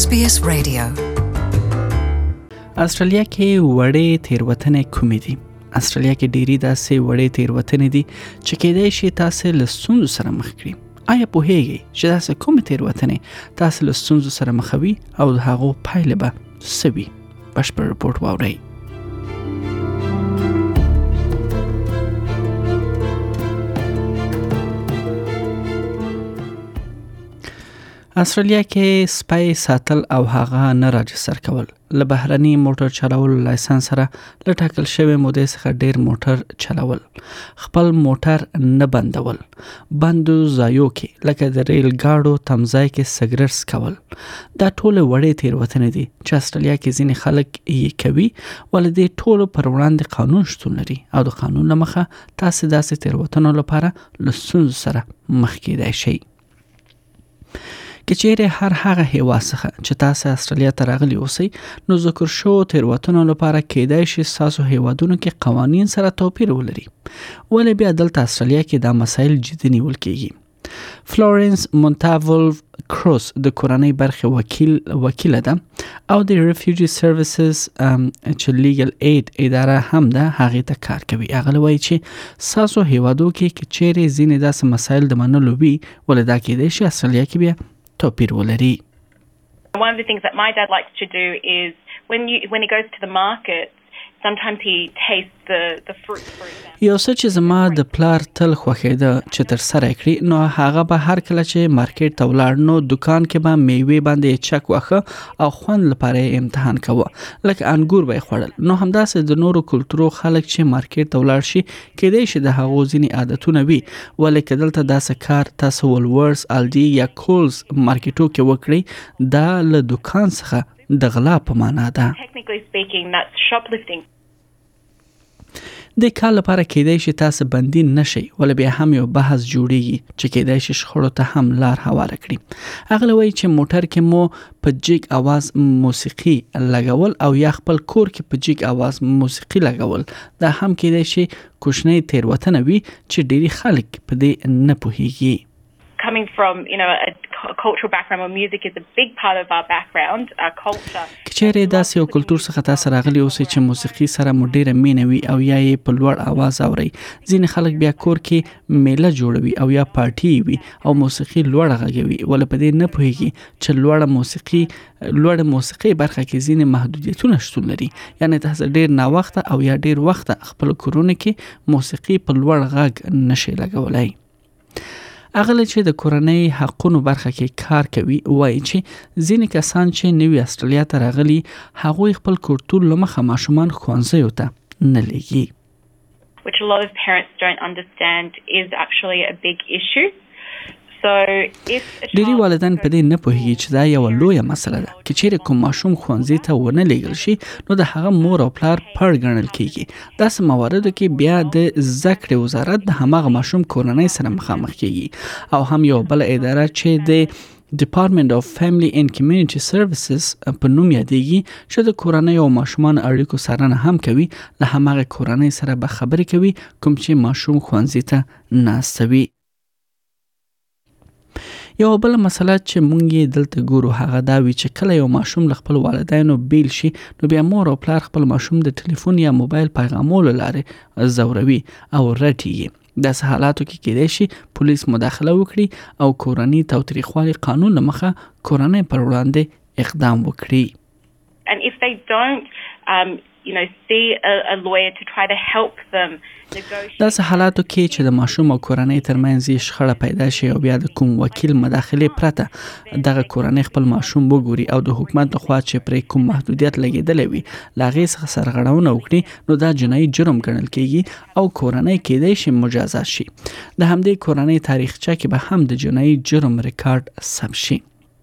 SBS Radio استرالیا کې وړې تیروتنې کومې دي استرالیا کې ډېری داسې وړې تیروتنې دي چې کېدای شي تاسو له ستونزو سره مخ کړي آیا په هیږي چې داسې کومې تیروتنې تاسو له ستونزو سره مخوي او هغه پایله به سوي بشپړ رپورټ واورئ استرالیا کې سپای ساتل او هغه نه راجستر کول له بهرني موټر چلولو لایسنس سره له ټاکل شوې مودې څخه ډیر موټر چلول خپل موټر نه بندول بندو ځایو کې لکه د ریل گاډو تمځای کې سګرټ سکول دا ټول وړې تیروتنې دي چې استرالیا کې ځینې خلک یې کوي ولې دې ټول پر وړاندې قانون شتون لري او د قانون لمخه تاسو داسې تیروتنو لپاره لسون سره مخ کېدای شئ که چیرې هر هغه هیوا څخه چې تاسو استرالیا ته راغلي اوسئ نو ذکر شو تیروتنو لپاره کېدای شي تاسو هیوادونو کې قوانين سره توپیر ولري ولې بیا دلته استرالیا کې دا مسایل جدي نیول کیږي فلورنس مونتاولف کروس د کورنۍ برخې وکیل وکیل ده او د ریفیوجی سرویسز چې لیګل اید اداره هم ده هغه ته کار کوي هغه لوي چې ساسو هیوادو کې کې چیرې ځینې داسې مسایل د منلو وي ولې دا کې د شي اصلیا کې بیا توپیر ولري One of the things that my dad likes to do is when you when he goes to the market یو څه چې زما د پلار تل خوښېده چې تر سره کړي نو هغه به هر کله چې مارکیټ ته ولاړ نو دکان کې به میوه باندې چک واخه او خوند لپاره امتحان کوه لکه انګور به خوړل نو همداسې د نورو کلتورو خلک چې مارکیټ ته ولاړ شي کېدای شي د هغو ځینی عادتونه وي ولې کدل ته داسې کار تاسو ولورس الدی یا کولز مارکیټو کې وکړي دا له دکان څخه د غلا په معنا ده. د کال لپاره کېدای شي تاسو بندي نشي ول بیا هم یو بحث جوړیږي چې کېدای شي شخړو ته هم لار هواره کړي اغله وایي چې موټر کې مو په جګ اواز موسیقي لګول او یا خپل کور کې په جګ اواز موسیقي لګول دا هم کېدای شي کوشنۍ تیروتنه وي چې ډېری خلک په دې نه پوهیږي coming from you know a cultural background where music is a big part of our background our culture چیرې دا یو کلچر څخه تاسو راغلی اوس چې موسیقي سره مو ډیره مینه وي او یا یې په لوړ आवाज اوري ځین خلک بیا کور کې میله جوړوي او یا پارټي وي او موسیقي لوړ غږوي ول په دې نه پوهیږي چې لوړ موسیقي لوړ موسیقي برخه کې ځین محدودیتونه شتون لري یعنی تاسو ډیر نا وخت او یا ډیر وخت خپل کورونه کې موسیقي په لوړ غږ نشي لګولای اغله چې د کورنۍ حقونو برخه کې کار کوي وایي چې ځینې کسان چې نوی استرالیا ته راغلي هغه خپل کلتور لمخه ماشومان خوانځي ته نه لګي which a lot of parents don't understand is actually a big issue ډیری والدین په دې نه پوهیږي چې دا یو لوی مسله ده چې چیرې کوم ماشوم خوانځي ته ونه لېږل شي نو د هغه مور او پلار پړ ګڼل کیږي داسې مواردو کې بیا د زده کړې وزارت د هماغه ماشوم کورنۍ سره مخامخ کیږي او هم یو بل اداره چې د ډپارټمنټ اف فیملی اینډ کمیونټي سرویسز په نوم یادېږي چې د کورنۍ او ماشومان اړیکو سرنه هم کوي له هماغه کورنۍ سره به خبرې کوي کوم چې ماشوم خوانځي ته ناستوي یوه بله مسله چې مونږ یې دلته ګورو هغه دا وی چې کله یو ماشوم له خپل والدینو بیل شي نو بیا مور او پلار خپل ماشوم د ټلیفون یا موبایل پیغامولو لارې زوروي او رټي یې داسې حالاتو کې کېدای شي پولیس مداخله وکړي او کورنی تاوتریخوالي قانون له مخه کورنۍ پر وړاندې اقدام وکړي And if they don't, um, you know, see a, a lawyer to try to help them داسې حالاتو کې چې د ماشوم او کورنۍ ترمنځ یې شخړه پیدا شي او بیا د کوم وکیل مداخله پرته دغه کورنۍ خپل ماشوم وګوري او د حکومت د خوا چې پرې کوم محدودیت لګیدلی وي لاغې څخه سرغړونه وکړي نو دا جنایي جرم ګڼل کیږي او کورنۍ کېدای شي مجازات شي د همدې کورنۍ تاریخچه کې به هم د جنایي جرم ریکارډ ثبت شي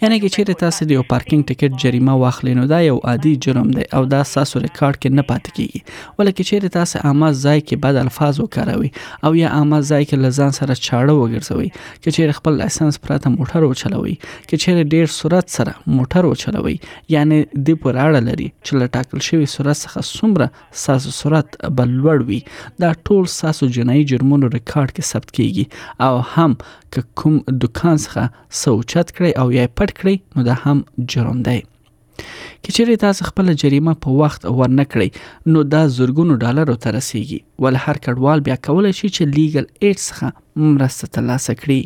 یعنی که چیرې تاسو د یو پارکینګ ټیکټ جریمه واخلئ نو دا یو عادي جرم دی او دا تاسو ریکارډ کې نه پاتې کیږي ولکه چیرې تاسو عامه ځای کې بد الفاظ وکاروي او یا عامه ځای کې لزان سره چاړه وګرځوي که چیرې خپل لایسنس پرته موټر وچلوي که چیرې ډیر سرعت سره موټر وچلوي یعنی د پر اړه لري چې لټاکل شوی سرعت څخه څومره تاسو سرعت بل لوړ وي دا ټول تاسو جنایي جرمونو ریکارډ کې ثبت کیږي او هم که کوم دکان څخه څه اوچت کړئ او یا پټ کړئ نو دا هم جرم دی که چیرې تاسو خپل جریمه په وخت ورنه کړئ نو دا زرګونو ډالرو ته رسیږي ول هر کډوال بیا کولای شي چې لیګل ایډ څخه مرسته ترلاسه کړي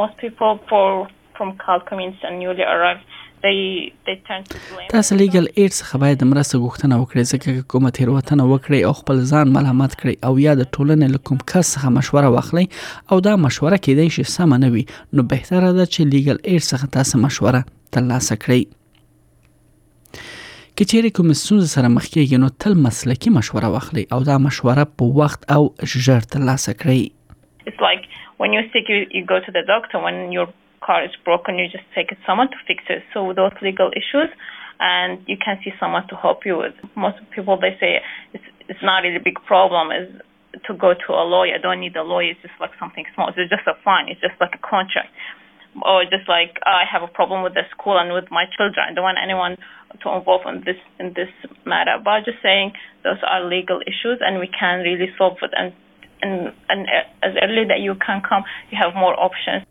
Most people for, from Khalkam is newly arrived. تاسو لیګل ایډ څخه باید د مرستې غوښتنه وکړئ ځکه که کومه تېروتنه وکړئ او خپل ځان ملامت کړئ او یا د ټولنې له کوم کس څخه مشوره واخلئ او دا مشوره کېدای شي سمه نه وي نو بهتره ده چې لیګل ایډ څخه تاسو مشوره ترلاسه کړئ که چیرې کوم ستونزه سره مخ کیږئ نو تل مسلکي مشوره واخلئ او دا مشوره په وخت او ژر ترلاسه کړئ It's like when you're sick, you, you go to the doctor. When you're car is broken, you just take it someone to fix it. So those legal issues, and you can see someone to help you with. Most people they say it's it's not really a big problem. Is to go to a lawyer. don't need a lawyer. It's just like something small. It's just a fine. It's just like a contract. Or just like I have a problem with the school and with my children. I don't want anyone to involve in this in this matter. But just saying those are legal issues and we can really solve it. And and and uh, as early that you can come, you have more options.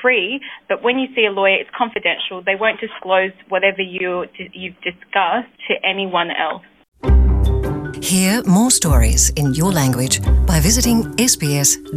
free, but when you see a lawyer, it's confidential. They won't disclose whatever you, you've discussed to anyone else. Hear more stories in your language by visiting sbs.com.au.